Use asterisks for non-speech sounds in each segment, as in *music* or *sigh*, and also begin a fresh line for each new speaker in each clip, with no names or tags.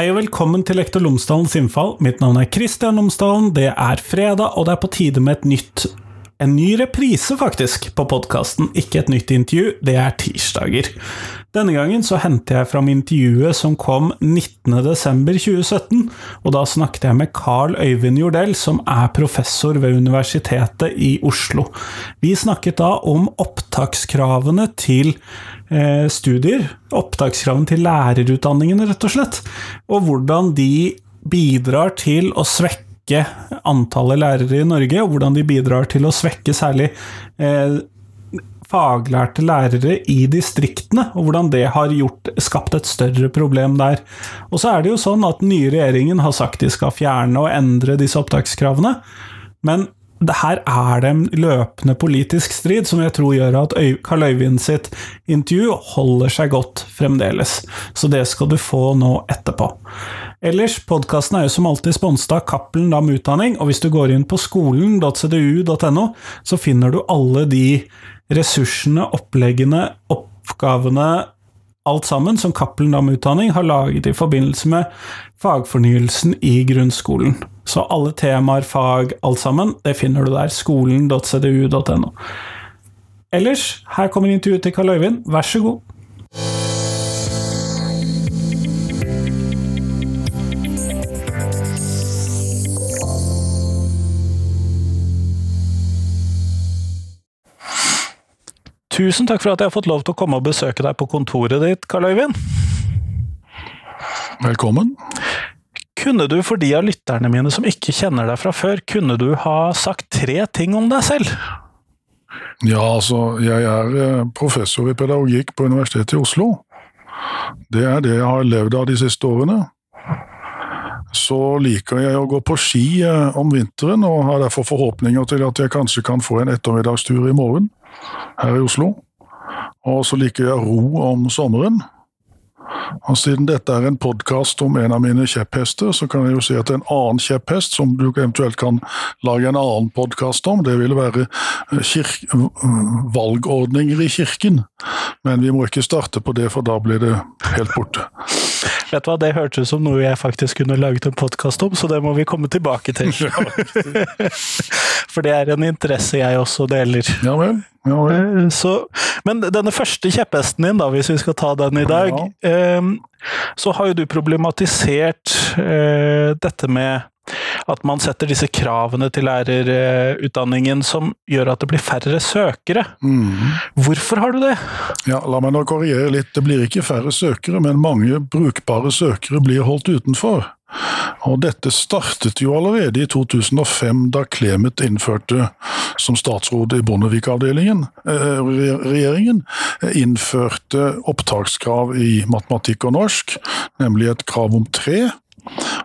Hei og velkommen til Lektor Lomsdalens innfall. Mitt navn er Kristian Lomsdalen. Det er fredag, og det er på tide med et nytt En ny reprise, faktisk, på podkasten. Ikke et nytt intervju, det er tirsdager. Denne gangen så henter jeg fram intervjuet som kom 19.12.2017, og da snakket jeg med Carl Øyvind Jordell, som er professor ved Universitetet i Oslo. Vi snakket da om opptakskravene til studier, opptakskravene til lærerutdanningene, rett og slett, og hvordan de bidrar til å svekke antallet lærere i Norge, og hvordan de bidrar til å svekke særlig eh, faglærte lærere i distriktene, og hvordan det har gjort, skapt et større problem der. Og så er det jo sånn at den nye regjeringen har sagt de skal fjerne og endre disse opptakskravene, men her er det en løpende politisk strid som jeg tror gjør at Karl Øyvind sitt intervju holder seg godt fremdeles. Så det skal du få nå etterpå. Ellers, podkasten er jo som alltid sponset av Cappelen Dam Utdanning, og hvis du går inn på skolen.cdu.no, så finner du alle de ressursene, oppleggene, oppgavene, alt sammen som Cappelen Dam har laget i forbindelse med fagfornyelsen i grunnskolen. Så alle temaer, fag, alt sammen, det finner du der. Skolen.cdu.no. Ellers, her kommer intervjuet til Karl Øyvind, vær så god. Tusen takk for at jeg har fått lov til å komme og besøke deg på kontoret ditt, Karl Øyvind.
Velkommen.
Kunne du, for de av lytterne mine som ikke kjenner deg fra før, kunne du ha sagt tre ting om deg selv?
Ja, altså, jeg er eh, professor i pedagogikk på Universitetet i Oslo. Det er det jeg har levd av de siste årene. Så liker jeg å gå på ski eh, om vinteren, og har derfor forhåpninger til at jeg kanskje kan få en ettermiddagstur i morgen her i Oslo. Og så liker jeg ro om sommeren. Og Siden dette er en podkast om en av mine kjepphester, så kan jeg jo si at en annen kjepphest, som du eventuelt kan lage en annen podkast om, det vil være valgordninger i kirken. Men vi må ikke starte på det, for da blir det helt borte.
Vet du hva, Det hørtes ut som noe jeg faktisk kunne laget en podkast om, så det må vi komme tilbake til. *laughs* For det er en interesse jeg også deler.
Ja vel. Ja, vel.
Eh, så, men denne første kjepphesten din, da, hvis vi skal ta den i dag, ja. Eh, så har jo du problematisert eh, dette med at man setter disse kravene til lærerutdanningen som gjør at det blir færre søkere. Mm. Hvorfor har du det?
Ja, La meg nå korrigere litt. Det blir ikke færre søkere, men mange brukbare søkere blir holdt utenfor. Og dette startet jo allerede i 2005, da Clemet innførte, som statsråd i Bondevik-avdelingen, eh, regjeringen, innførte opptakskrav i matematikk og norsk, nemlig et krav om tre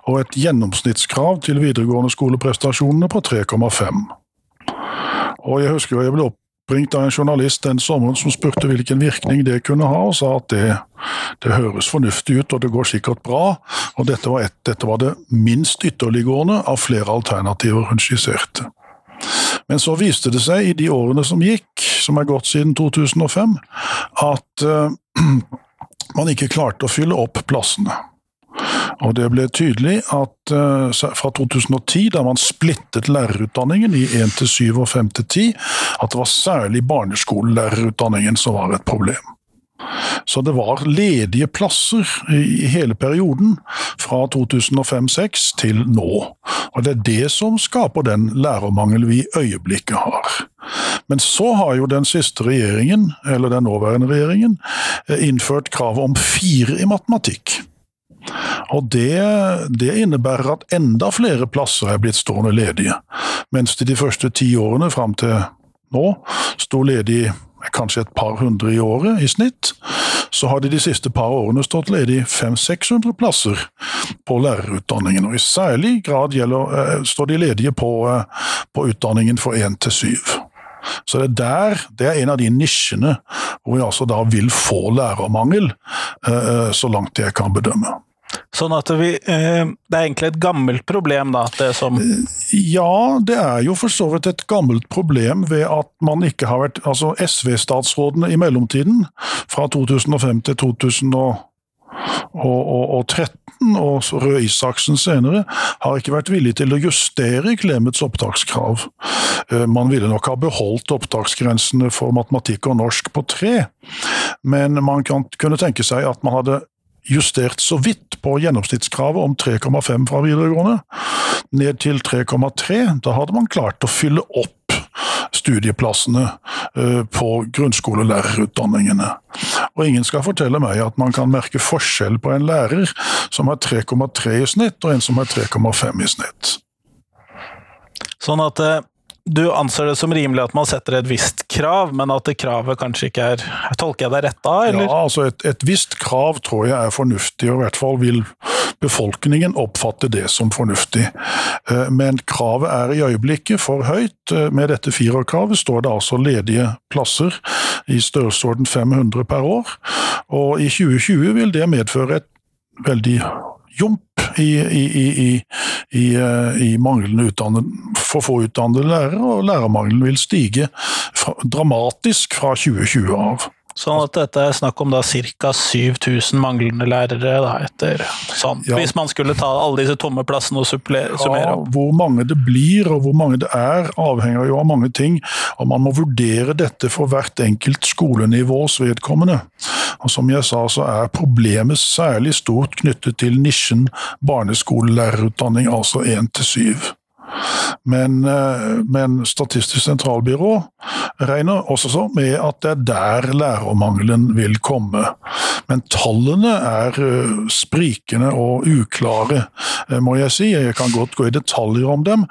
og et gjennomsnittskrav til videregående skoleprestasjonene på 3,5. Og Jeg husker jeg ble oppringt av en journalist den sommeren som spurte hvilken virkning det kunne ha, og sa at det, det høres fornuftig ut og det går sikkert bra. Og dette var, et, dette var det minst ytterliggående av flere alternativer hun skisserte. Men så viste det seg i de årene som gikk, som er gått siden 2005, at uh, *clears throat* man ikke klarte å fylle opp plassene. Og det ble tydelig at uh, fra 2010, da man splittet lærerutdanningen i 1 til 7 og 5 til 10, at det var særlig barneskolelærerutdanningen som var et problem. Så det var ledige plasser i hele perioden, fra 2005-2006 til nå. Og det er det som skaper den lærermangel vi i øyeblikket har. Men så har jo den siste regjeringen, eller den nåværende regjeringen, eh, innført kravet om fire i matematikk. Og det, det, innebærer at enda flere plasser er blitt stående ledige, mens det de første ti årene fram til nå sto ledig kanskje et par hundre i året i snitt, så har det de siste par årene stått ledig 500-600 plasser på lærerutdanningen. Og i særlig grad gjelder, eh, står de ledige på, eh, på utdanningen for 1 til 7. Så det, der, det er en av de nisjene hvor vi altså da vil få lærermangel, eh, så langt jeg kan bedømme.
Sånn at vi, eh, Det er egentlig et gammelt problem, da? det som
Ja, det er jo for så vidt et gammelt problem ved at man ikke har vært Altså SV-statsrådene i mellomtiden, fra 2005 til 2013 Og, og, og 13 og Røe Isaksen senere har ikke vært villig til å justere Clemets opptakskrav. Eh, man ville nok ha beholdt opptaksgrensene for matematikk og norsk på tre, men man kan, kunne tenke seg at man hadde justert så vidt på gjennomsnittskravet om 3,5 fra videregående, ned til 3,3. Da hadde man klart å fylle opp studieplassene eh, på grunnskolelærerutdanningene. Og ingen skal fortelle meg at man kan merke forskjell på en lærer som har 3,3 i snitt, og en som har 3,5 i snitt.
Sånn at eh, du anser det som rimelig at man setter et visst krav, men at det kravet kanskje ikke er Tolker jeg deg rett da, eller?
Ja, altså et, et, visst krav tror jeg er fornuftig, og i hvert fall vil befolkningen oppfatte det som fornuftig. Eh, men kravet er i øyeblikket for høyt. Eh, med dette firerkravet står det altså ledige plasser i størrelsesorden 500 per år, og i 2020 vil det medføre et veldig jump i, i, i, eh, i manglende utdannede, for få utdannede lærere, og lærermangelen vil stige dramatisk fra 2020 av.
Sånn at dette er snakk om da ca. 7000 manglende lærere da, etter sånn. Ja. Hvis man skulle ta alle disse tomme plassene og summere
ja, Hvor mange det blir og hvor mange det er, avhenger jo av mange ting. Og man må vurdere dette for hvert enkelt skolenivås vedkommende. Og som jeg sa, så er problemet særlig stort knyttet til nisjen barneskolelærerutdanning, altså 1 til 7. Men, eh, men, Statistisk sentralbyrå regner også så med at det er der lærermangelen vil komme. Men tallene er eh, sprikende og uklare, eh, må jeg si. Jeg kan godt gå i detaljer om dem.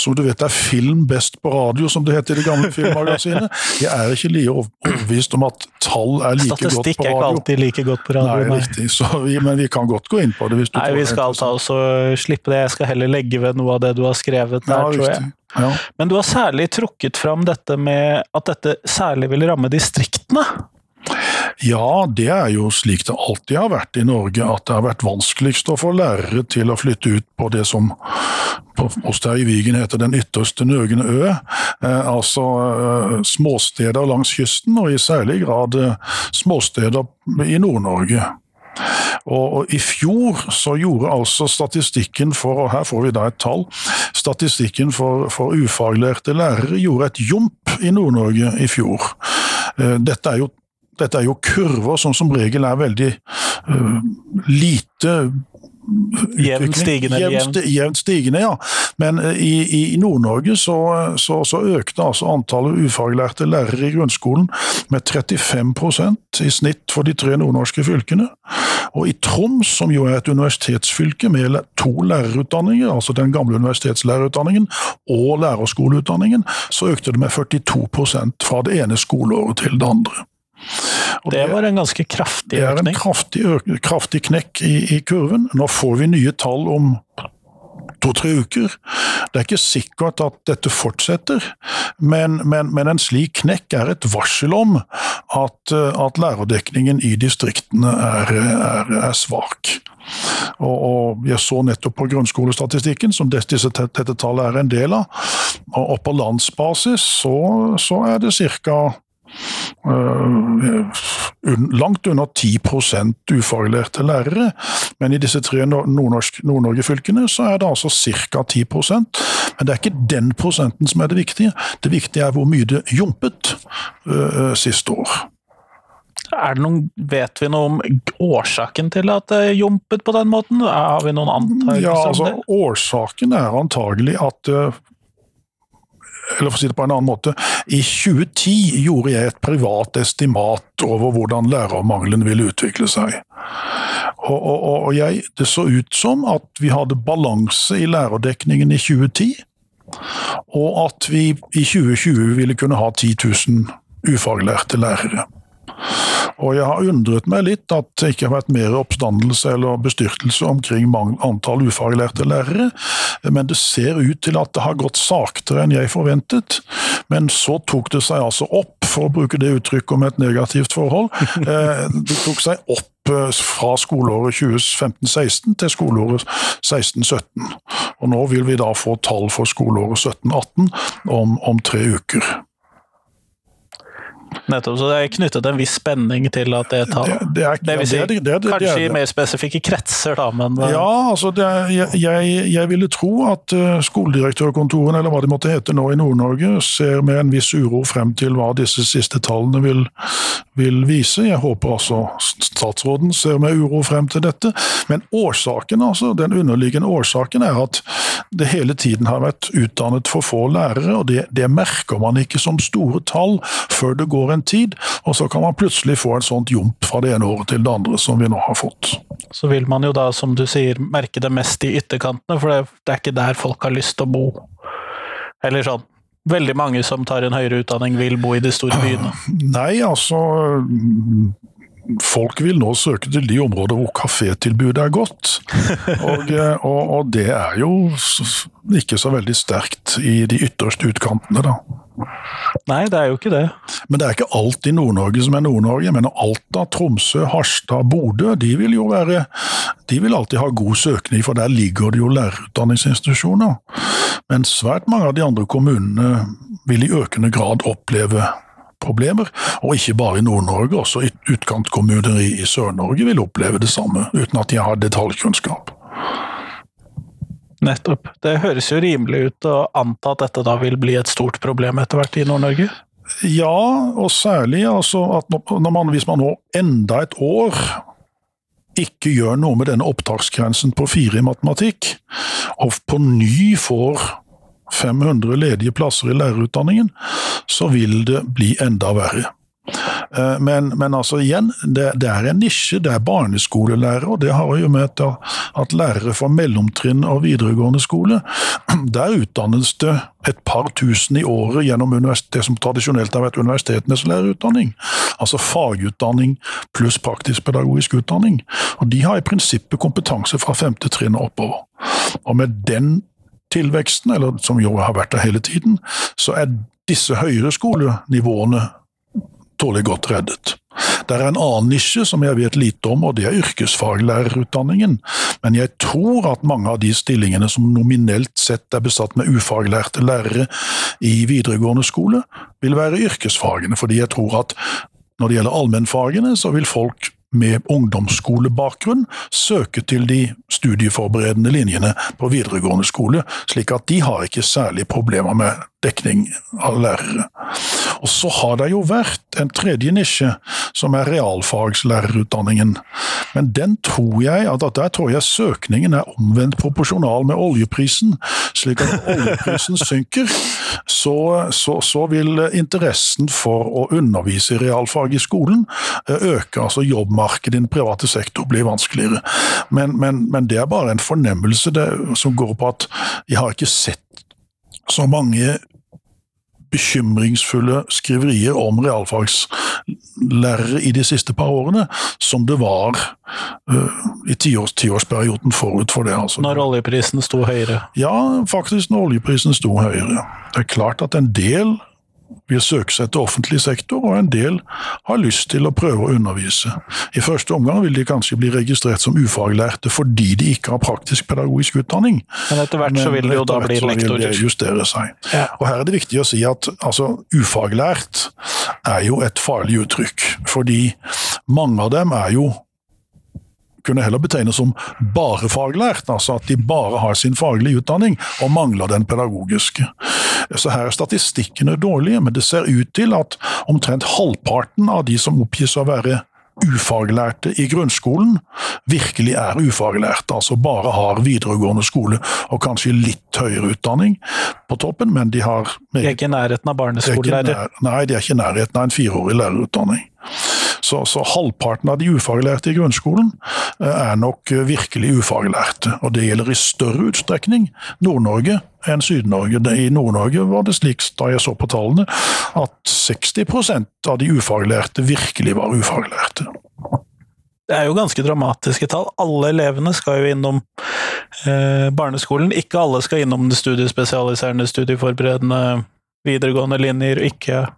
Som du vet er film best på radio, som det heter i det gamle filmmagasinet. Jeg er ikke like overbevist om at tall er like
Statistikk
godt på radio.
Statistikk er ikke alltid like godt på radio.
Nei, riktig. Vi, men vi kan godt gå inn på det.
nei, vi skal ta oss og slippe det. Jeg skal heller legge ved noe av det du har skrevet der, ja, tror jeg. Ja. Men du har særlig trukket fram dette med at dette særlig vil ramme distriktene?
Ja, det er jo slik det alltid har vært i Norge, at det har vært vanskeligst å få lærere til å flytte ut på det som på oss der i Vigen heter den ytterste nøgne ø. Eh, altså eh, småsteder langs kysten, og i særlig grad eh, småsteder i Nord-Norge. Og, og, I fjor så gjorde altså statistikken for, og her får vi da et tall, statistikken for, for ufaglærte lærere gjorde et jump i Nord-Norge i fjor. Eh, dette er jo dette er jo kurver som som regel er veldig uh, lite
Jevnt stigende?
Jevnt, jevnt stigende, ja. Men eh, i, i Nord-Norge så, så, så, økte altså antallet ufaglærte lærere i grunnskolen med 35% i snitt for de tre nordnorske fylkene. Og i Troms, som jo er et universitetsfylke med to lærerutdanninger, altså den gamle universitetslærerutdanningen og lærerskoleutdanningen, så økte det med 42 fra det ene skoleåret til det andre.
Og det var en ganske kraftig økning?
Det er en kraftig, kraftig knekk i, i, kurven. Nå får vi nye tall om to-tre uker. Det er ikke sikkert at dette fortsetter, men, men, men en slik knekk er et varsel om at, at lærerdekningen i distriktene er, er, er svak. Og, og, Jeg så nettopp på grunnskolestatistikken, som dette, dette tallet er en del av. Og på landsbasis så, så er det ca. Eh, langt under 10% ufaglærte lærere, men i disse tre Nord-Norge-fylkene så er det altså ca. 10% Men det er ikke den prosenten som er det viktige. Det viktige er hvor mye det jumpet uh, siste år.
Er det noen, vet vi noe om årsaken til at det jumpet på den måten? Har vi noen antakelser
ja, altså, Årsaken er antagelig at eller for å si det på en annen måte, i 2010 gjorde jeg et privat estimat over hvordan lærermangelen ville utvikle seg. Og, og, og jeg, Det så ut som at vi hadde balanse i lærerdekningen i 2010, og at vi i 2020 ville kunne ha 10 000 ufaglærte lærere. Og jeg har undret meg litt at det ikke har vært mer oppstandelse eller bestyrtelse omkring antall ufaglærte lærere, men det ser ut til at det har gått saktere enn jeg forventet. Men så tok det seg altså opp, for å bruke det uttrykket om et negativt forhold. *laughs* Eh, det tok seg opp eh, fra skoleåret 2015-16 til skoleåret 16-17. Og nå vil vi da få tall for skoleåret 17-18 om, om tre uker.
Nettopp, så det er knyttet en viss spenning til at det tar
Det, det er,
Det vil si,
ja, det- det- det- det
kanskje i mer spesifikke kretser, da, men eh,
Ja, altså jeg, jeg, jeg ville tro at uh, skoledirektørkontorene, eller hva de måtte hete nå i Nord-Norge, ser med en viss uro frem til hva disse siste tallene vil, vil vise. Jeg håper altså statsråden ser med uro frem til dette. Men årsaken, altså, den underliggende årsaken er at det hele tiden har vært utdannet for få lærere, og det, det merker man ikke som store tall før det går en tid, og så kan man plutselig få en sånt jump fra det ene året til det andre som vi nå har fått.
så vil man jo da, som du sier, merke det mest i ytterkantene, for det, det er ikke der folk har lyst til å bo. Eller sånn. Veldig mange som tar en høyere utdanning, vil bo i de store byene. *clears throat*
Nei, altså Folk vil nå søke til de områder hvor kafétilbudet er godt. *laughs* Og, eh, og, og det er jo ikke så veldig sterkt i de ytterste utkantene, da.
Nei, det er jo ikke det.
Men det er ikke alt i Nord-Norge som er Nord-Norge. Jeg mener Alta, Tromsø, Harstad, Bodø de vil jo være De vil alltid ha god søkning, for der ligger det jo lærerutdanningsinstitusjoner. Men svært mange av de andre kommunene vil i økende grad oppleve problemer. Og ikke bare i Nord-Norge, også ut- utkantkommuner i Sør-Norge vil oppleve det samme, uten at de har detaljkunnskap.
Nettopp. Det høres jo rimelig ut å anta at dette da vil bli et stort problem etter hvert i Nord-Norge.
Ja, og særlig altså at når man, hvis man nå enda et år ikke gjør noe med denne opptaksgrensen på fire i matematikk, og på ny får 500 ledige plasser i lærerutdanningen, så vil det bli enda verre. Eh, Men, men altså igjen, det, det er en nisje, det er barneskolelærere, og det har jo med at, lærere fra mellomtrinn og videregående skole, *clears throat* der utdannes det et par tusen i året gjennom det som tradisjonelt har vært universitetenes lærerutdanning. Altså fagutdanning pluss praktisk-pedagogisk utdanning. Og de har i prinsippet kompetanse fra femte trinn og oppover. Og med den tilveksten, eller som jo har vært der hele tiden, så er disse høyere skolenivåene tålelig godt reddet. Det er en annen nisje som jeg vet lite om, og det er yrkesfaglærerutdanningen. Men jeg tror at mange av de stillingene som nominelt sett er besatt med ufaglærte lærere i videregående skole, vil være yrkesfagene. Fordi jeg tror at når det gjelder allmennfagene, så vil folk med ungdomsskolebakgrunn søke til de studieforberedende linjene på videregående skole, slik at de har ikke særlig problemer med dekning av lærere. Og så har det jo vært en tredje nisje, som er realfagslærerutdanningen. Men den tror jeg at at der tror jeg søkningen er omvendt proporsjonal med oljeprisen. Slik at når *laughs* oljeprisen synker, så, så, så vil interessen for å undervise i realfag i skolen eh, øke. Altså jobbmarkedet i den private sektor blir vanskeligere. Men, men, men det er bare en fornemmelse det, som går på at jeg har ikke sett så mange bekymringsfulle skriverier om realfagslærere i de siste par årene, som det var uh, i tiårs, tiårsperioden forut for det. Altså.
Når oljeprisen sto høyere.
Ja, faktisk når oljeprisen sto høyere. Det er klart at en del vil søke seg til offentlig sektor, og en del har lyst til å prøve å undervise. I første omgang vil de kanskje bli registrert som ufaglærte fordi de ikke har praktisk pedagogisk utdanning.
Men etter hvert så vil de jo da bli
så vil de justere seg.
Ja.
Og her er det viktig å si at altså, ufaglært er jo et farlig uttrykk, fordi mange av dem er jo kunne heller betegnes som bare faglært, altså at de bare har sin faglige utdanning og mangler den pedagogiske. Så her er statistikkene dårlige, men det ser ut til at omtrent halvparten av de som oppgis å være ufaglærte i grunnskolen, virkelig er ufaglærte, altså bare har videregående skole og kanskje litt høyere utdanning på toppen, men de har
De er ikke i nærheten av
er
barneskolelærer.
nei, de er ikke i nærheten av en fireårig lærerutdanning. Så, så halvparten av de ufaglærte i grunnskolen eh, er nok eh, virkelig ufaglærte. Og det gjelder i større utstrekning Nord-Norge enn Syd-Norge. I Nord-Norge var det slik, da jeg så på tallene, at 60% av de ufaglærte virkelig var ufaglærte.
Det er jo ganske dramatiske tall. Alle elevene skal jo innom eh, barneskolen. Ikke alle skal innom det studiespesialiserende, studieforberedende, videregående linjer. Ikke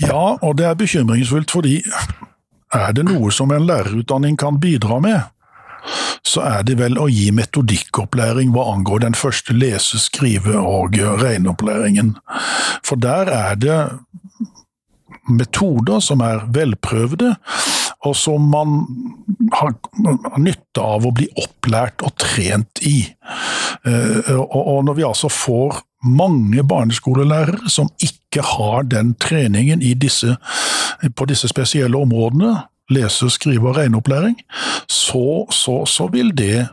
Ja, og det er bekymringsfullt fordi er det noe som en lærerutdanning kan bidra med, så er det vel å gi metodikkopplæring hva angår den første lese-, skrive- og regneopplæringen. For der er det metoder som er velprøvde, og som man har nytte av å bli opplært og trent i. Eh, og når vi altså får mange barneskolelærere som ikke har den treningen disse, på disse spesielle områdene, lese-, skrive- og regneopplæring, så, så, så vil det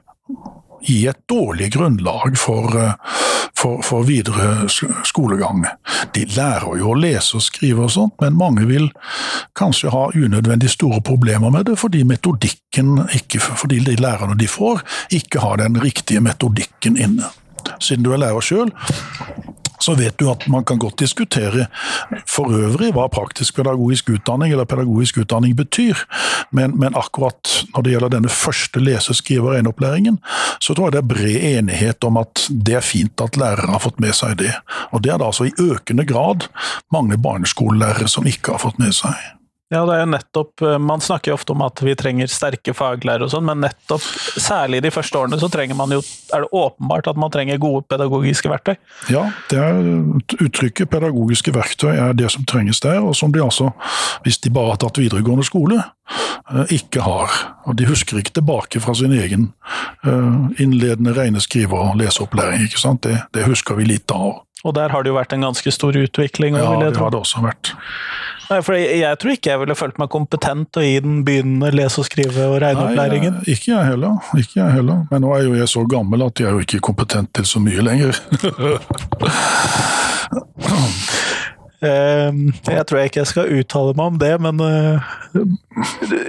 gi et dårlig grunnlag for, eh, for, for, videre skolegang. De lærer jo å lese og skrive og sånt, men mange vil kanskje ha unødvendig store problemer med det fordi metodikken ikke, fordi de lærerne de får, ikke har den riktige metodikken inne. Siden du er lærer sjøl, så vet du at man kan godt diskutere for øvrig hva praktisk pedagogisk utdanning eller pedagogisk utdanning betyr, men, men akkurat når det gjelder denne første lese-, skrive- og regneopplæringen, så tror jeg det er bred enighet om at det er fint at lærere har fått med seg det. Og det er det altså i økende grad mange barneskolelærere som ikke har fått med seg.
Ja, det er jo nettopp eh, Man snakker jo ofte om at vi trenger sterke faglærere og sånn, men nettopp, særlig de første årene, så trenger man jo Er det åpenbart at man trenger gode pedagogiske verktøy?
Ja, det er uttrykket pedagogiske verktøy er det som trenges der, og som de altså, hvis de bare har tatt videregående skole, eh, ikke har. Og de husker ikke tilbake fra sin egen eh, innledende regneskrive- og leseopplæring, ikke sant. Det, det husker vi litt av.
Og der har det jo vært en ganske stor utvikling?
Ja, det har det også vært.
Nei, for jeg, jeg, tror ikke jeg ville følt meg kompetent til å gi den begynnende lese-, og skrive- og regneopplæringen.
Nei, ikke jeg heller. Ikke jeg heller. Men nå er jo jeg så gammel at jeg er jo ikke kompetent til så mye lenger. *laughs*
Ehm, jeg tror jeg ikke jeg skal uttale meg om det, men eh,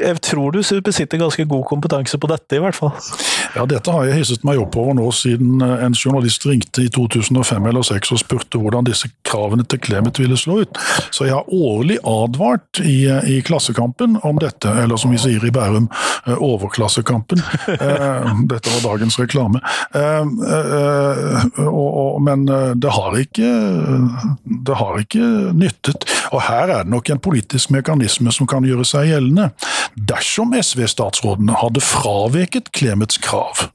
jeg tror du besitter ganske god kompetanse på dette, i hvert fall.
Ja, dette har jeg hisset meg opp over nå siden eh, en journalist ringte i 2005 eller 2006 og spurte hvordan disse kravene til Clemet ville slå ut. Så jeg har årlig advart i, eh, i Klassekampen om dette, eller som vi sier i Bærum, Overklassekampen. *laughs* Dette var dagens reklame. Men det har ikke, det har ikke nyttet. Og her er det nok en politisk mekanisme som kan gjøre seg gjeldende. Dersom SV-statsrådene hadde fraveket Clemets krav,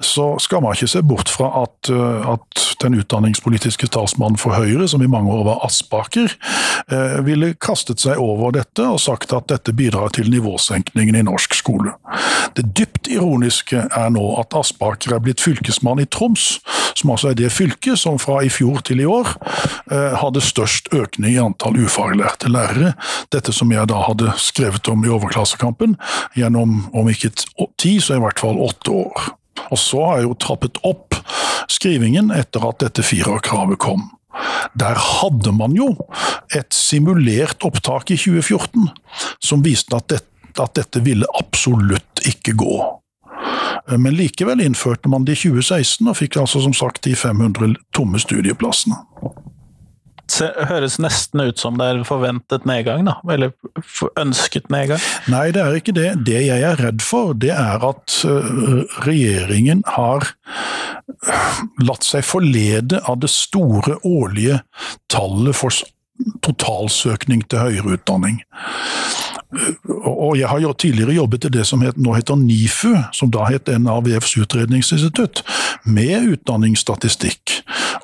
så skal man ikke se bort fra at, eh, at den utdanningspolitiske talsmannen for Høyre, som i mange år var Aspaker, eh, ville kastet seg over dette og sagt at dette bidrar til nivåsenkningen i norsk skole. Det dypt ironiske er nå at Aspaker er blitt fylkesmann i Troms, som altså er det fylket som fra i fjor til i år eh, hadde størst økning i antall ufaglærte lærere. Dette som jeg da hadde skrevet om i Overklassekampen gjennom om ikke ti, så i hvert fall åtte år. Og så har jeg jo trappet opp skrivingen etter at dette firerkravet kom. Der hadde man jo et simulert opptak i 2014 som viste at dette, at dette ville absolutt ikke gå. Men likevel innførte man det i 2016, og fikk altså som sagt de 500 tomme studieplassene
høres nesten ut som det er forventet nedgang, da? Eller ønsket nedgang?
Nei, det er ikke det. Det jeg er redd for, det er at regjeringen har latt seg forlede av det store årlige tallet for totalsøkning til høyere utdanning. Og jeg har jo tidligere jobbet i det som nå heter NIFU, som da het NAVFs utredningsinstitutt, med utdanningsstatistikk.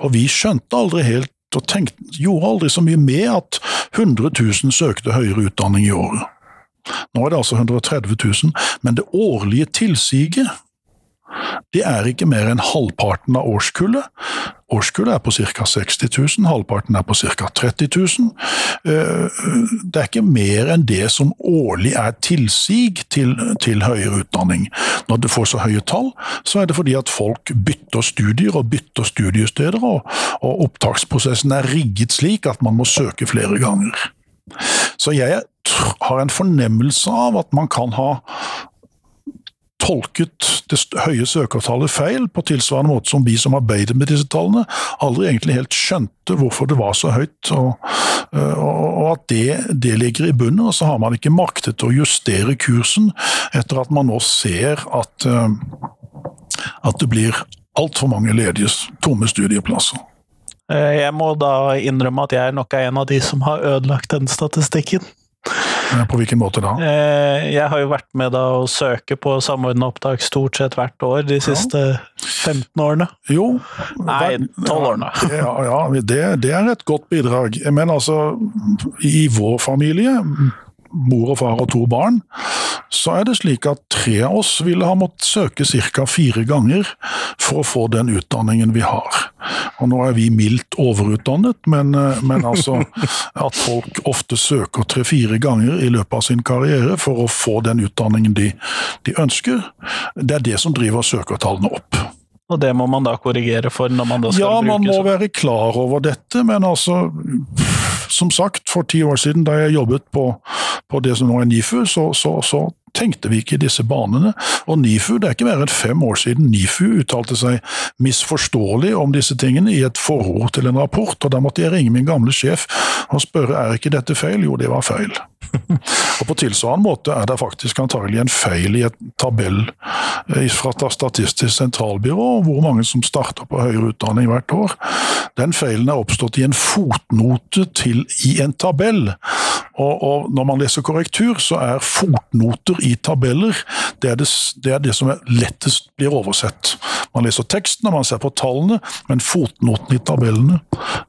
Og vi skjønte aldri helt og tenkte, gjorde aldri så mye med at 100 000 søkte høyere utdanning i året. Nå er det altså 130 000, men det årlige tilsiget det er ikke mer enn halvparten av årskullet. Årskullet er på ca. 60 000, halvparten er på ca. 30 000. Det er ikke mer enn det som årlig er tilsig til, til, høyere utdanning. Når du får så høye tall, så er det fordi at folk bytter studier og bytter studiesteder, og, og opptaksprosessen er rigget slik at man må søke flere ganger. Så jeg har en fornemmelse av at man kan ha tolket det høye søkertallet feil, på tilsvarende måte som vi som arbeider med disse tallene, aldri egentlig helt skjønte hvorfor det var så høyt, og, og at det, det, ligger i bunnen. Og så har man ikke maktet å justere kursen etter at man nå ser at, at det blir altfor mange ledige tomme studieplasser.
Jeg må da innrømme at jeg nok er en av de som har ødelagt den statistikken.
På hvilken måte da?
Eh, jeg har jo vært med da å søke på samordna opptak stort sett hvert år de siste ja. 15 årene.
Jo.
Nei, 12 årene.
Ja, ja det, det, er et godt bidrag. Men altså, i vår familie mor og far og to barn, så er det slik at tre av oss ville ha måttet søke ca. fire ganger for å få den utdanningen vi har. Og nå er vi mildt overutdannet, men, eh, men altså at folk ofte søker tre-fire ganger i løpet av sin karriere for å få den utdanningen de, de ønsker, det er det som driver søkertallene opp.
Og det må man da korrigere for når man da skal
ja,
bruke
Ja, man må være klar over dette, men altså Som sagt, for ti år siden da jeg jobbet på, på det som nå er NIFU, så, så, så tenkte vi ikke i disse banene. Og NIFU, det er ikke mer enn fem år siden NIFU uttalte seg misforståelig om disse tingene i et forord til en rapport, og da måtte jeg ringe min gamle sjef og spørre er ikke dette feil. Jo, det var feil. *laughs* Og På tilsvarende måte er det faktisk antagelig en feil i et tabell eh, fra Statistisk sentralbyrå hvor mange som starter på høyere utdanning hvert år. Den feilen er oppstått i en fotnote til i en tabell. Og, og Når man leser korrektur, så er fotnoter i tabeller det er det, det er det, som lettest blir oversett. Man leser teksten og man ser på tallene, men fotnotene i tabellene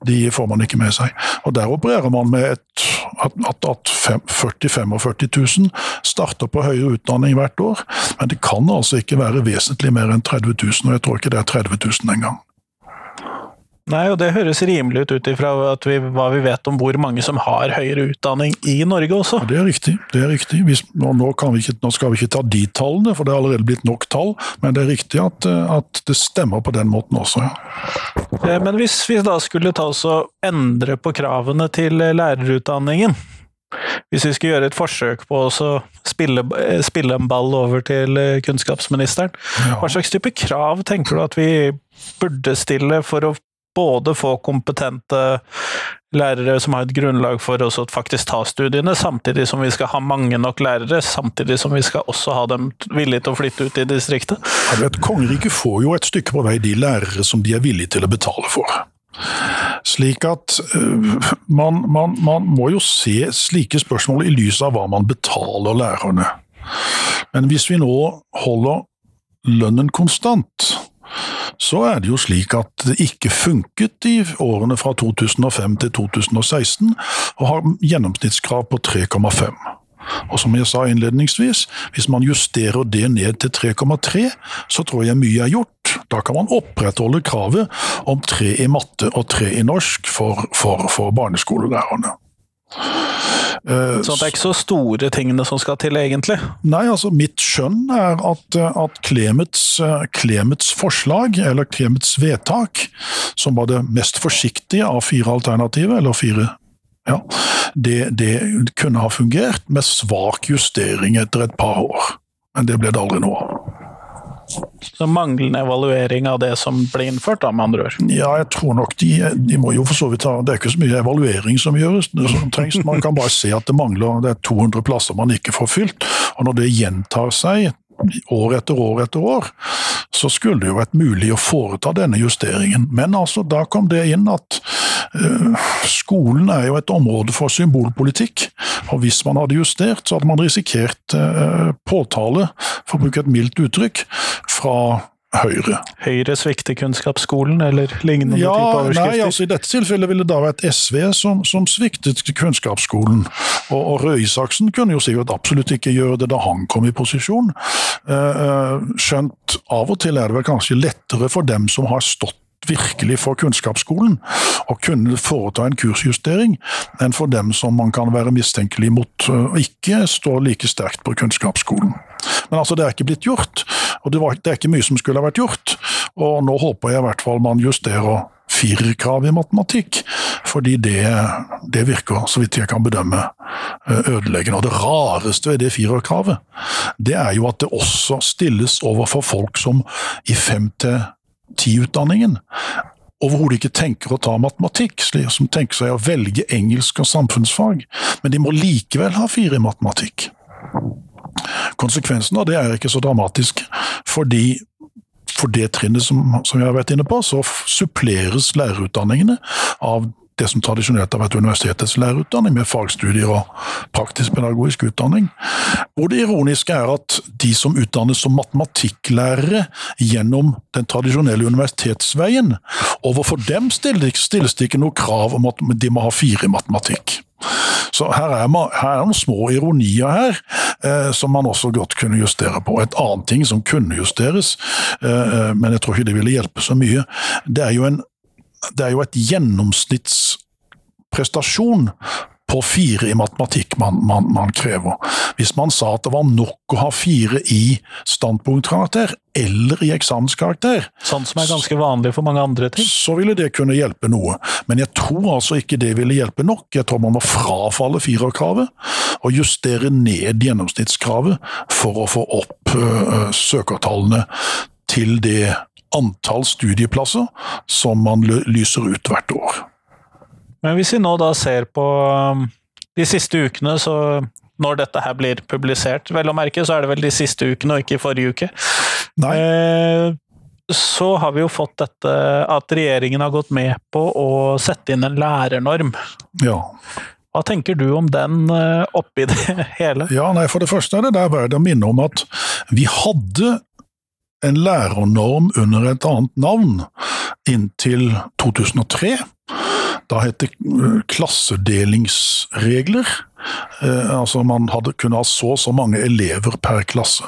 de får man ikke med seg. Og Der opererer man med et, at, at, at 40 000-45 000 starter på høyere utdanning hvert år, men det kan altså ikke være vesentlig mer enn 30 000, og jeg tror ikke det er 30 000 engang.
Nei, og det høres rimelig ut ut ifra hva vi vet om hvor mange som har høyere utdanning i Norge også.
Ja, det er riktig. det er riktig. Hvis, nå, ikke, nå, skal vi ikke ta de tallene, for det er allerede blitt nok tall, men det er riktig at, at det stemmer på den måten også. Ja.
Eh, men hvis vi da skulle ta oss og endre på kravene til lærerutdanningen, hvis vi skulle gjøre et forsøk på å spille, eh, spille, en ball over til eh, kunnskapsministeren, ja. hva slags type krav tenker du at vi burde stille for å både få kompetente lærere som har et grunnlag for å faktisk ta studiene, samtidig som vi skal ha mange nok lærere, samtidig som vi skal også ha dem villige til å flytte ut i distriktet?
Ja, vet, Kongeriket får jo et stykke på vei de lærere som de er villige til å betale for. Slik at uh, man, man, man, må jo se slike spørsmål i lys av hva man betaler lærerne. Men hvis vi nå holder lønnen konstant, så er det jo slik at det ikke funket i årene fra 2005 til 2016 å ha gjennomsnittskrav på 3,5. Og som jeg sa innledningsvis, hvis man justerer det ned til 3,3, så tror jeg mye er gjort. Da kan man opprettholde kravet om tre i matte og tre i norsk for, for, for barneskolelærerne.
Uh, så det er ikke så store tingene som skal til, egentlig?
Nei, altså mitt skjønn er at, at Klemets, Klemets, forslag, eller Klemets vedtak, som var det mest forsiktige av fire alternativer, eller fire ja, det, det kunne ha fungert med svak justering etter et par år. Men det ble det aldri noe av.
Så manglende evaluering av det som ble innført, da, med andre ord?
Ja, jeg tror nok de, de må jo for så vidt ha Det er ikke så mye evaluering som gjøres. som trengs. Man kan bare se at det mangler det er 200 plasser man ikke får fylt. Og når det gjentar seg år etter år etter år, så skulle det jo vært mulig å foreta denne justeringen. Men altså, da kom det inn at skolen er jo et område for symbolpolitikk. Og hvis man hadde justert, så hadde man risikert uh, påtale, for å bruke et mildt uttrykk, fra Høyre.
Høyre svikter kunnskapsskolen, eller lignende ja, type overskrifter?
Nei, altså I dette tilfellet ville det da vært SV som, som sviktet kunnskapsskolen. Og, og Røe Isaksen kunne jo sikkert absolutt ikke gjøre det da han kom i posisjon. Uh, skjønt av og til er det vel kanskje lettere for dem som har stått virkelig for kunnskapsskolen å kunne foreta en kursjustering, enn for dem som man kan være mistenkelig mot å ikke stå like sterkt på kunnskapsskolen. Men altså, det er ikke blitt gjort, og det, var, det er ikke mye som skulle ha vært gjort. Og nå håper jeg i hvert fall man justerer firerkrav i matematikk, fordi det, det, virker, så vidt jeg kan bedømme, ødeleggende. Og det rareste ved det firerkravet, det er jo at det også stilles overfor folk som i fem til ti-utdanningen overhodet ikke tenker å ta matematikk, som tenker seg å velge engelsk og samfunnsfag, men de må likevel ha fire i matematikk. Konsekvensen av det er ikke så dramatisk, fordi for det trinnet som, som jeg har vært inne på, så suppleres lærerutdanningene av det som tradisjonelt har vært universitetets lærerutdanning, med fagstudier og praktisk-pedagogisk utdanning. Og det ironiske er at de som utdannes som matematikklærere gjennom den tradisjonelle universitetsveien, overfor dem stilles det ikke noe krav om at de må ha fire i matematikk. Så her er, man, her er, noen små ironier her, eh, som man også godt kunne justere på. Et annet ting som kunne justeres, eh, eh men jeg tror ikke det ville hjelpe så mye, det er jo, en, det er jo et gjennomsnittsprestasjon på fire i matematikk man, man, man, krever. Hvis man sa at det var nok å ha fire i standpunktkarakter eller i eksamenskarakter
Sånn som er ganske vanlig for mange andre ting?
Så ville det kunne hjelpe noe. Men jeg tror altså ikke det ville hjelpe nok. Jeg tror man må frafalle firerkravet og justere ned gjennomsnittskravet for å få opp uh, søkertallene til det antall studieplasser som man lyser ut hvert år.
Men hvis vi nå da ser på um, de siste ukene, så når dette her blir publisert, vel å merke, så er det vel de siste ukene og ikke forrige uke.
Nei.
Eh, så har vi jo fått dette at regjeringen har gått med på å sette inn en lærernorm.
Ja.
Hva tenker du om den eh, oppi det *laughs* hele?
Ja, nei, For det første er det der verdt å minne om at vi hadde en lærernorm under et annet navn inntil 2003. Da het det eh, klassedelingsregler. Eh, altså man hadde, kunne ha så og så mange elever per klasse.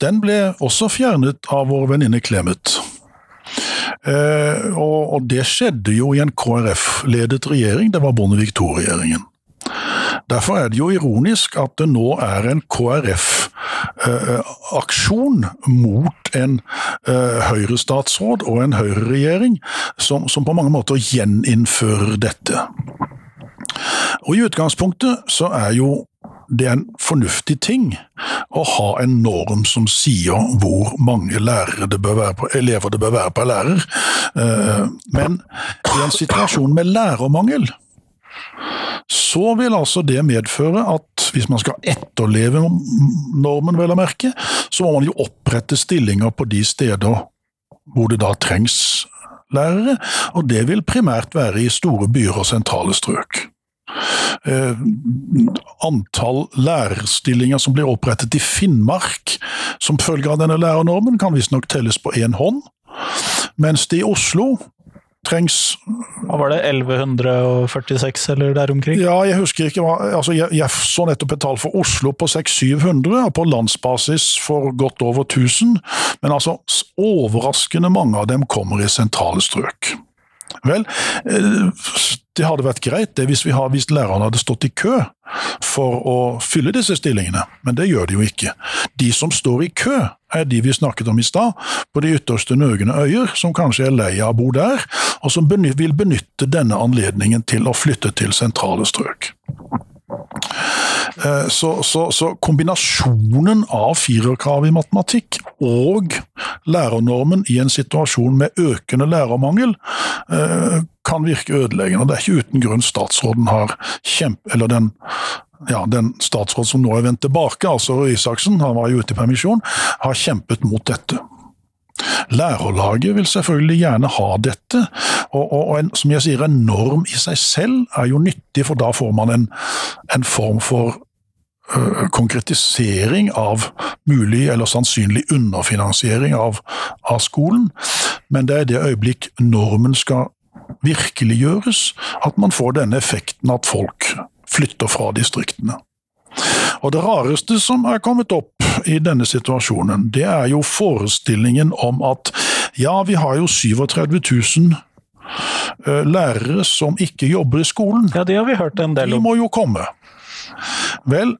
Den ble også fjernet av vår venninne Clemet. Eh, og, det skjedde jo i en KrF-ledet regjering, det var Bondevik II-regjeringen. Derfor er det jo ironisk at det nå er en KrF-aksjon mot en eh, Høyre-statsråd og en Høyre-regjering som, som på mange måter gjeninnfører dette. Og I utgangspunktet så er jo det er en fornuftig ting å ha en norm som sier hvor mange det på, elever det bør være per lærer. Eh, men i en situasjon med lærermangel, så vil altså det medføre at hvis man skal etterleve normen, vel å merke, så må man jo opprette stillinger på de steder hvor det da trengs lærere, og det vil primært være i store byer og sentrale strøk. Eh, antall lærerstillinger som blir opprettet i Finnmark som følge av denne lærernormen, kan visstnok telles på én hånd, mens det i Oslo trengs
Hva var det, 1146 eller der omkring?
Ja, jeg husker ikke hva altså Jeg, jeg så nettopp et tall for Oslo på 600-700, og på landsbasis for godt over 1000. Men altså, overraskende mange av dem kommer i sentrale strøk. Vel, eh, det hadde vært greit det hvis, vi har, hvis lærerne hadde stått i kø for å fylle disse stillingene, men det gjør de jo ikke. De som står i kø, er de vi snakket om i stad, på de ytterste nøgne øyer, som kanskje er lei av å bo der, og som vil benytte denne anledningen til å flytte til sentrale strøk. Eh, så, så, så, kombinasjonen av firerkrav i matematikk og lærernormen i en situasjon med økende lærermangel eh, kan virke ødeleggende. Det er ikke uten grunn statsråden har kjempe... Eller den, ja, den statsråd som nå er vendt tilbake, altså Isaksen, han var jo ute i permisjon, har kjempet mot dette. Lærerlaget vil selvfølgelig gjerne ha dette, og, og, og en, som jeg sier, en norm i seg selv er jo nyttig, for da får man en, en form for uh, konkretisering av mulig eller sannsynlig underfinansiering av, av skolen. Men det er i det øyeblikk normen skal virkeliggjøres, at man får denne effekten at folk flytter fra distriktene. Og Det rareste som er kommet opp i denne situasjonen, det er jo forestillingen om at ja, vi har jo 37 000 eh, lærere som ikke jobber i skolen.
Ja, det har vi hørt en del
om. De må jo komme. Vel,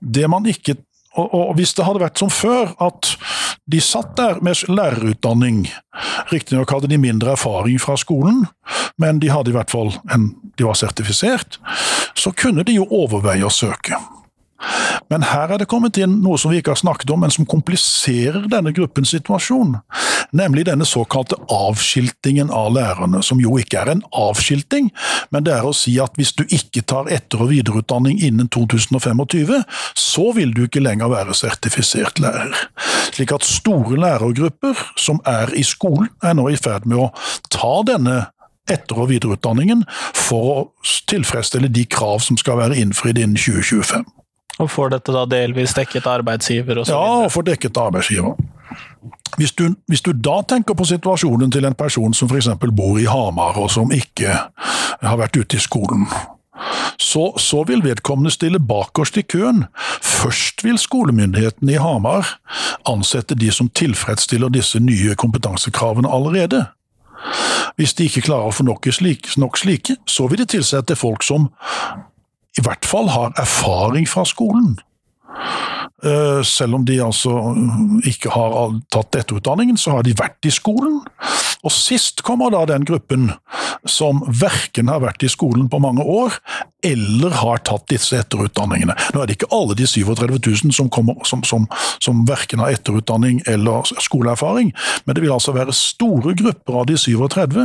det man ikke og, og, hvis det hadde vært som før, at de satt der med lærerutdanning, riktignok hadde de mindre erfaring fra skolen, men de hadde i hvert fall en, de var sertifisert, så kunne de jo overveie å søke. Men her er det kommet inn noe som vi ikke har snakket om, men som kompliserer denne gruppens situasjon. Nemlig denne såkalte avskiltingen av lærerne, som jo ikke er en avskilting, men det er å si at hvis du ikke tar etter- og videreutdanning innen 2025, så vil du ikke lenger være sertifisert lærer. Slik at store lærergrupper som er i skolen, er nå i ferd med å ta denne etter- og videreutdanningen for å tilfredsstille de krav som skal være innfridd innen 2025.
Og får dette da delvis dekket av arbeidsgiver og så
Ja, og får dekket av arbeidsgiver. Hvis du, hvis du da tenker på situasjonen til en person som f.eks. bor i Hamar, og som ikke har vært ute i skolen, så, så vil vedkommende stille bakerst i køen. Først vil skolemyndighetene i Hamar ansette de som tilfredsstiller disse nye kompetansekravene allerede. Hvis de ikke klarer å få nok slike, nok slike, så vil de tilsette folk som i hvert fall har erfaring fra skolen. Eh, Selv om de altså ikke har tatt etterutdanningen, så har de vært i skolen. Og sist kommer da den gruppen som verken har vært i skolen på mange år, eller har tatt disse etterutdanningene. Nå er det ikke alle de 37 000 som, kommer, som, som, som verken har etterutdanning eller skoleerfaring, men det vil altså være store grupper av de 37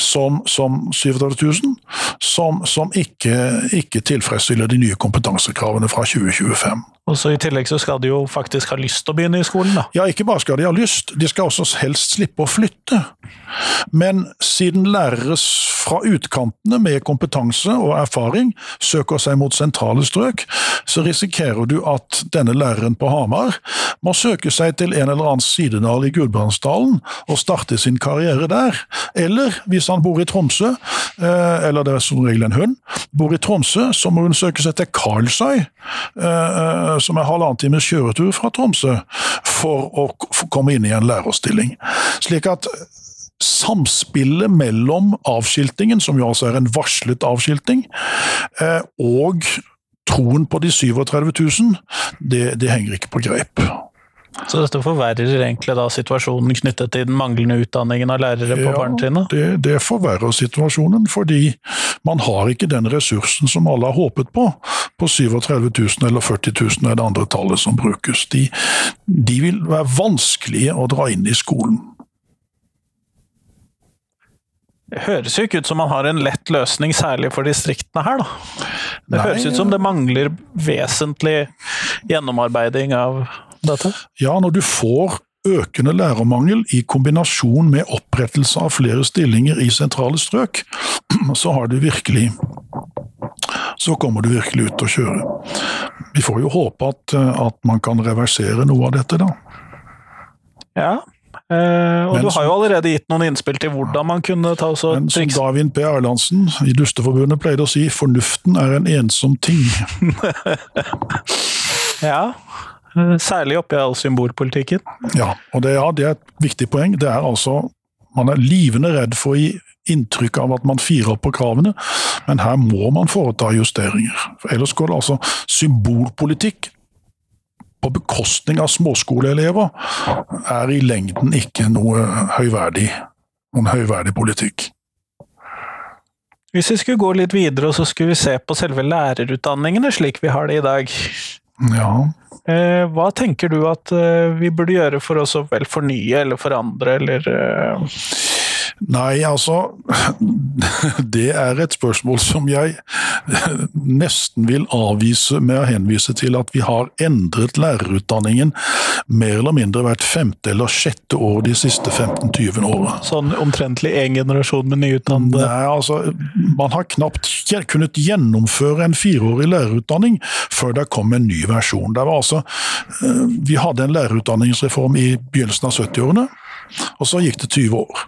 som, som 37 000 som, som ikke, ikke tilfredsstiller de nye kompetansekravene fra 2025.
Og så I tillegg så skal de jo faktisk ha lyst til å begynne i skolen, da.
Ja, ikke bare skal de ha lyst, de skal også helst slippe å flytte. Men siden lærere fra utkantene med kompetanse og erfaring søker seg mot sentrale strøk, så risikerer du at denne læreren på Hamar må søke seg til en eller annen sidedal i Gudbrandsdalen og starte sin karriere der. Eller hvis han bor i Tromsø, eh, eller det er som regel en hund, bor i Tromsø, så må hun søke seg til Karlsøy, eh, som er halvannen times kjøretur fra Tromsø, for å komme inn i en lærerstilling. Slik at samspillet mellom avskiltingen, som jo altså er en varslet avskilting, eh, og troen på de 37 000, det, det henger ikke på greip.
Så dette forverrer egentlig da situasjonen knyttet til den manglende utdanningen av lærere på barnetrinnet?
det, det forverrer situasjonen, fordi man har ikke den ressursen som alle har håpet på. På 37 000 eller 40 000 er det andre tallet som brukes. De, de vil være vanskelige å dra inn i skolen.
Det høres jo ikke ut som man har en lett løsning, særlig for distriktene her, da. Det
Nei,
høres ut som det mangler vesentlig gjennomarbeiding av dette.
Ja, når du får økende lærermangel i kombinasjon med opprettelse av flere stillinger i sentrale strøk, *clears throat* så har du virkelig så kommer du virkelig ut og kjøre. Vi får jo håpe at, at man kan reversere noe av dette, da.
Ja. Eh, og
Men
du har jo allerede gitt noen innspill til hvordan man kunne ta oss og
Men som. Davin P. Erlandsen i Dusteforbundet pleide å si, fornuften er en ensom ting. *laughs*
Ja. Særlig oppi all symbolpolitikken.
Ja, og det, ja, det er et viktig poeng. Det er altså Man er livende redd for å gi inntrykk av at man firer opp på kravene, men her må man foreta justeringer. For ellers går det altså symbolpolitikk på bekostning av småskoleelever er i lengden ikke noe høyverdig, noen høyverdig politikk.
Hvis vi skulle gå litt videre og så skulle vi se på selve lærerutdanningene slik vi har det i dag,
Ja,
eh, hva tenker du at eh, vi burde gjøre for å så vel fornye eller forandre, eller eh,
Nei, altså *laughs* Det er et spørsmål som jeg *laughs* nesten vil avvise med å henvise til at vi har endret lærerutdanningen mer eller mindre hvert femte eller sjette år de siste 15-20 årene.
sånn omtrentlig én generasjon med nyutdannede
Nei, altså, Man har knapt kunnet gjennomføre en fireårig lærerutdanning før det kom en ny versjon. Det var altså, eh, Vi hadde en lærerutdanningsreform i begynnelsen av 70-årene, og så gikk det 20 år.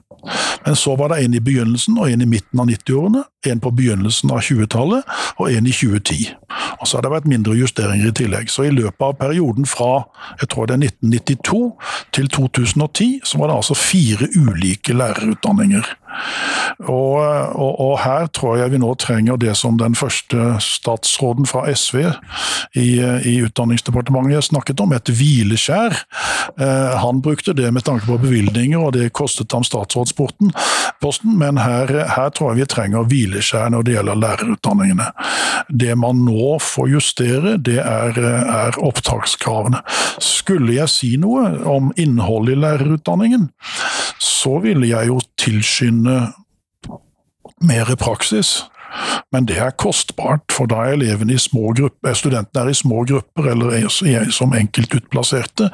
Men så var det en i begynnelsen og en i midten av 90-årene, en på begynnelsen av 20-tallet og en i 2010. Og så har det vært mindre justeringer i tillegg. Så i løpet av perioden fra jeg tror det er 1992 til 2010, så var det altså fire ulike lærerutdanninger. Og, og, og her tror jeg vi nå trenger det som den første statsråden fra SV i, i Utdanningsdepartementet snakket om, et hvileskjær. Eh, han brukte det med tanke på bevilgninger, og det kostet ham statsrådsporten, posten, men her, her tror jeg vi trenger hvileskjær når det gjelder lærerutdanningene. Det man nå får justere, det er, er opptakskravene. Skulle jeg si noe om innholdet i lærerutdanningen, så ville jeg jo tilskynde mer praksis. Men det er kostbart, for da er elevene i små grupper, studentene er i små grupper eller er som enkeltutplasserte,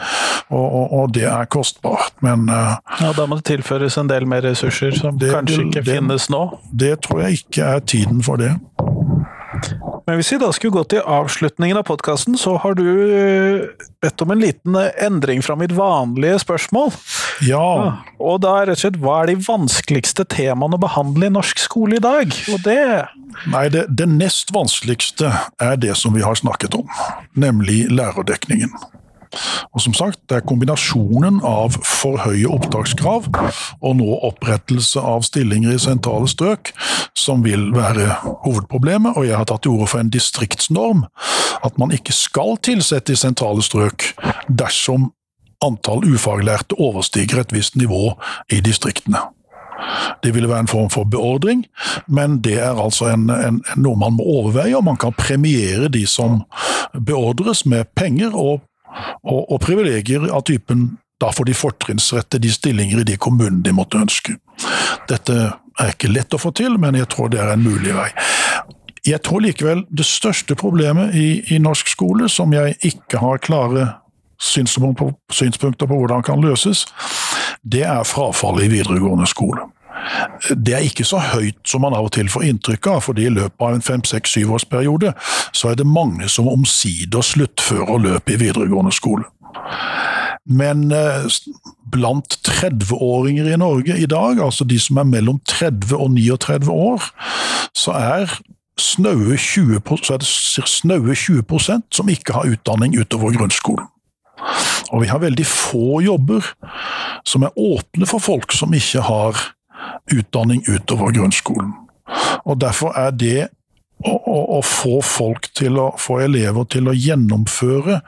og, og, og det er kostbart. Men uh,
Ja, Da må det tilføres en del mer ressurser som det, kanskje ikke det, finnes nå?
Det tror jeg ikke er tiden for det.
Men hvis vi da skulle gå til avslutningen av podkasten, så har du eh, bedt om en liten eh, endring fra mitt vanlige spørsmål.
Ja.
Og da er rett og slett hva er de vanskeligste temaene å behandle i norsk skole i dag? Og det
Nei, det, det nest vanskeligste er det som vi har snakket om, nemlig lærerdekningen. Og som sagt, det er kombinasjonen av for høye opptakskrav og nå opprettelse av stillinger i sentrale strøk som vil være hovedproblemet. Og jeg har tatt til orde for en distriktsnorm. At man ikke skal tilsette i sentrale strøk dersom antall ufaglærte overstiger et visst nivå i distriktene. Det ville være en form for beordring, men det er altså en, en, noe man må overveie, og man kan premiere de som beordres med penger og og, og privilegier av typen da får de fortrinnsrett til de stillinger i de kommunene de måtte ønske. Dette er ikke lett å få til, men jeg tror det er en mulig vei. Jeg tror likevel det største problemet i, i norsk skole, som jeg ikke har klare synspunkter på, synspunkter på hvordan kan løses, det er frafallet i videregående skole. Det er ikke så høyt som man av og til får inntrykk av, fordi i løpet av en fem-seks-syvårsperiode så er det mange som omsider sluttfører løpet i videregående skole. Men eh, blant 30-åringer i Norge i dag, altså de som er mellom 30 og 39 år, så er snaue 20, så det snaue 20% som ikke har utdanning utover grunnskolen. Og vi har veldig få jobber som er åpne for folk som ikke har utdanning utover grunnskolen. Og Derfor er det å, å, å, få folk til å få elever til å gjennomføre,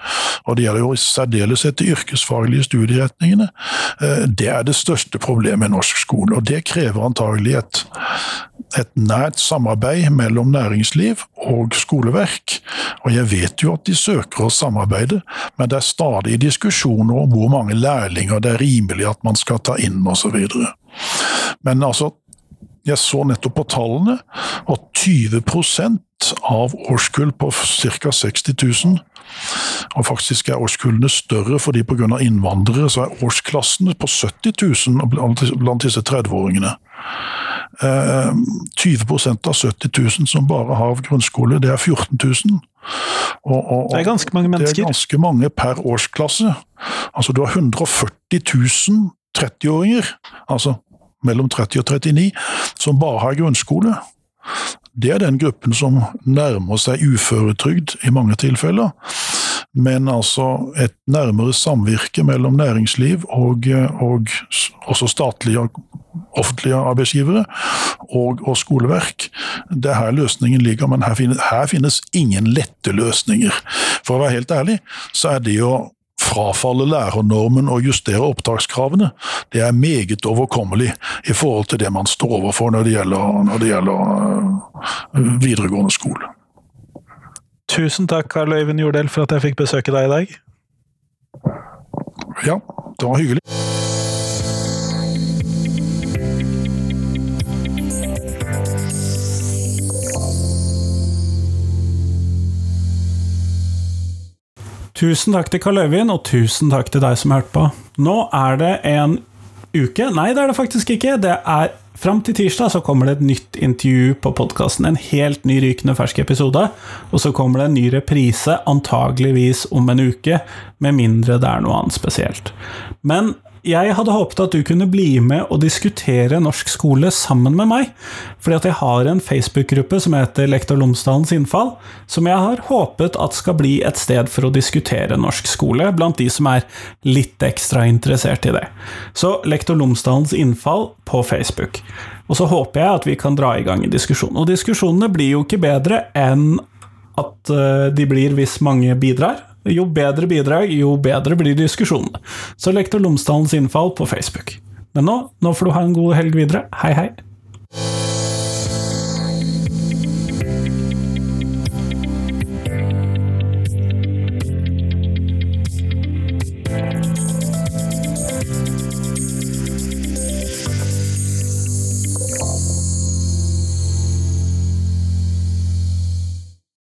og det gjelder jo i særdeleshet de yrkesfaglige studieretningene, eh, det er det største problemet i norsk skole. Og det krever antagelig et, et nært samarbeid mellom næringsliv og skoleverk. Og jeg vet jo at de søker å samarbeide, men det er stadig diskusjoner om hvor mange lærlinger det er rimelig at man skal ta inn osv. Men altså, jeg så nettopp på tallene, og 20% av årskull på ca. 60 000 og faktisk er årskullene større fordi pga. innvandrere så er årsklassene på 70 000 blant disse 30-åringene. 20 av 70 000 som bare har grunnskole, det er 14 000.
Og, og, det er ganske mange mennesker.
Det er ganske mange per årsklasse. Altså du har 140 000 30-åringer. Altså mellom 30 og 39 som bare har grunnskole. Det er den gruppen som nærmer seg uføretrygd i mange tilfeller. Men altså et nærmere samvirke mellom næringsliv og, og også statlige offentlige arbeidsgivere og, og, skoleverk. Det er her løsningen ligger, men her finnes, her finnes ingen lette løsninger. For å være helt ærlig, så er det å frafalle lærernormen og justere opptakskravene, det er meget overkommelig i forhold til det man står overfor når det gjelder, når det gjelder uh, videregående skole.
Tusen takk, Karl Øyvind Jordel, for at jeg fikk besøke deg i dag.
Ja, det var hyggelig.
Tusen takk til Karl Øyvind, og tusen takk til deg som hørte på. Nå er det en uke Nei, det er det faktisk ikke. Det er Fram til tirsdag så kommer det et nytt intervju på podkasten. En helt ny rykende fersk episode. Og så kommer det en ny reprise, antageligvis om en uke. Med mindre det er noe annet spesielt. Men jeg hadde håpet at du kunne bli med og diskutere norsk skole sammen med meg. Fordi at jeg har en Facebook-gruppe som heter Lektor Lomsdalens innfall, som jeg har håpet at skal bli et sted for å diskutere norsk skole, blant de som er litt ekstra interessert i det. Så Lektor Lomsdalens innfall på Facebook. Og så håper jeg at vi kan dra i gang en diskusjon. Og diskusjonene blir jo ikke bedre enn at eh, de blir hvis mange bidrar. Jo bedre bidrag, jo bedre blir diskusjonene. Så Lektor Lomsdalens innfall på Facebook. Men nå, nå får du ha en god helg videre. Hei, hei.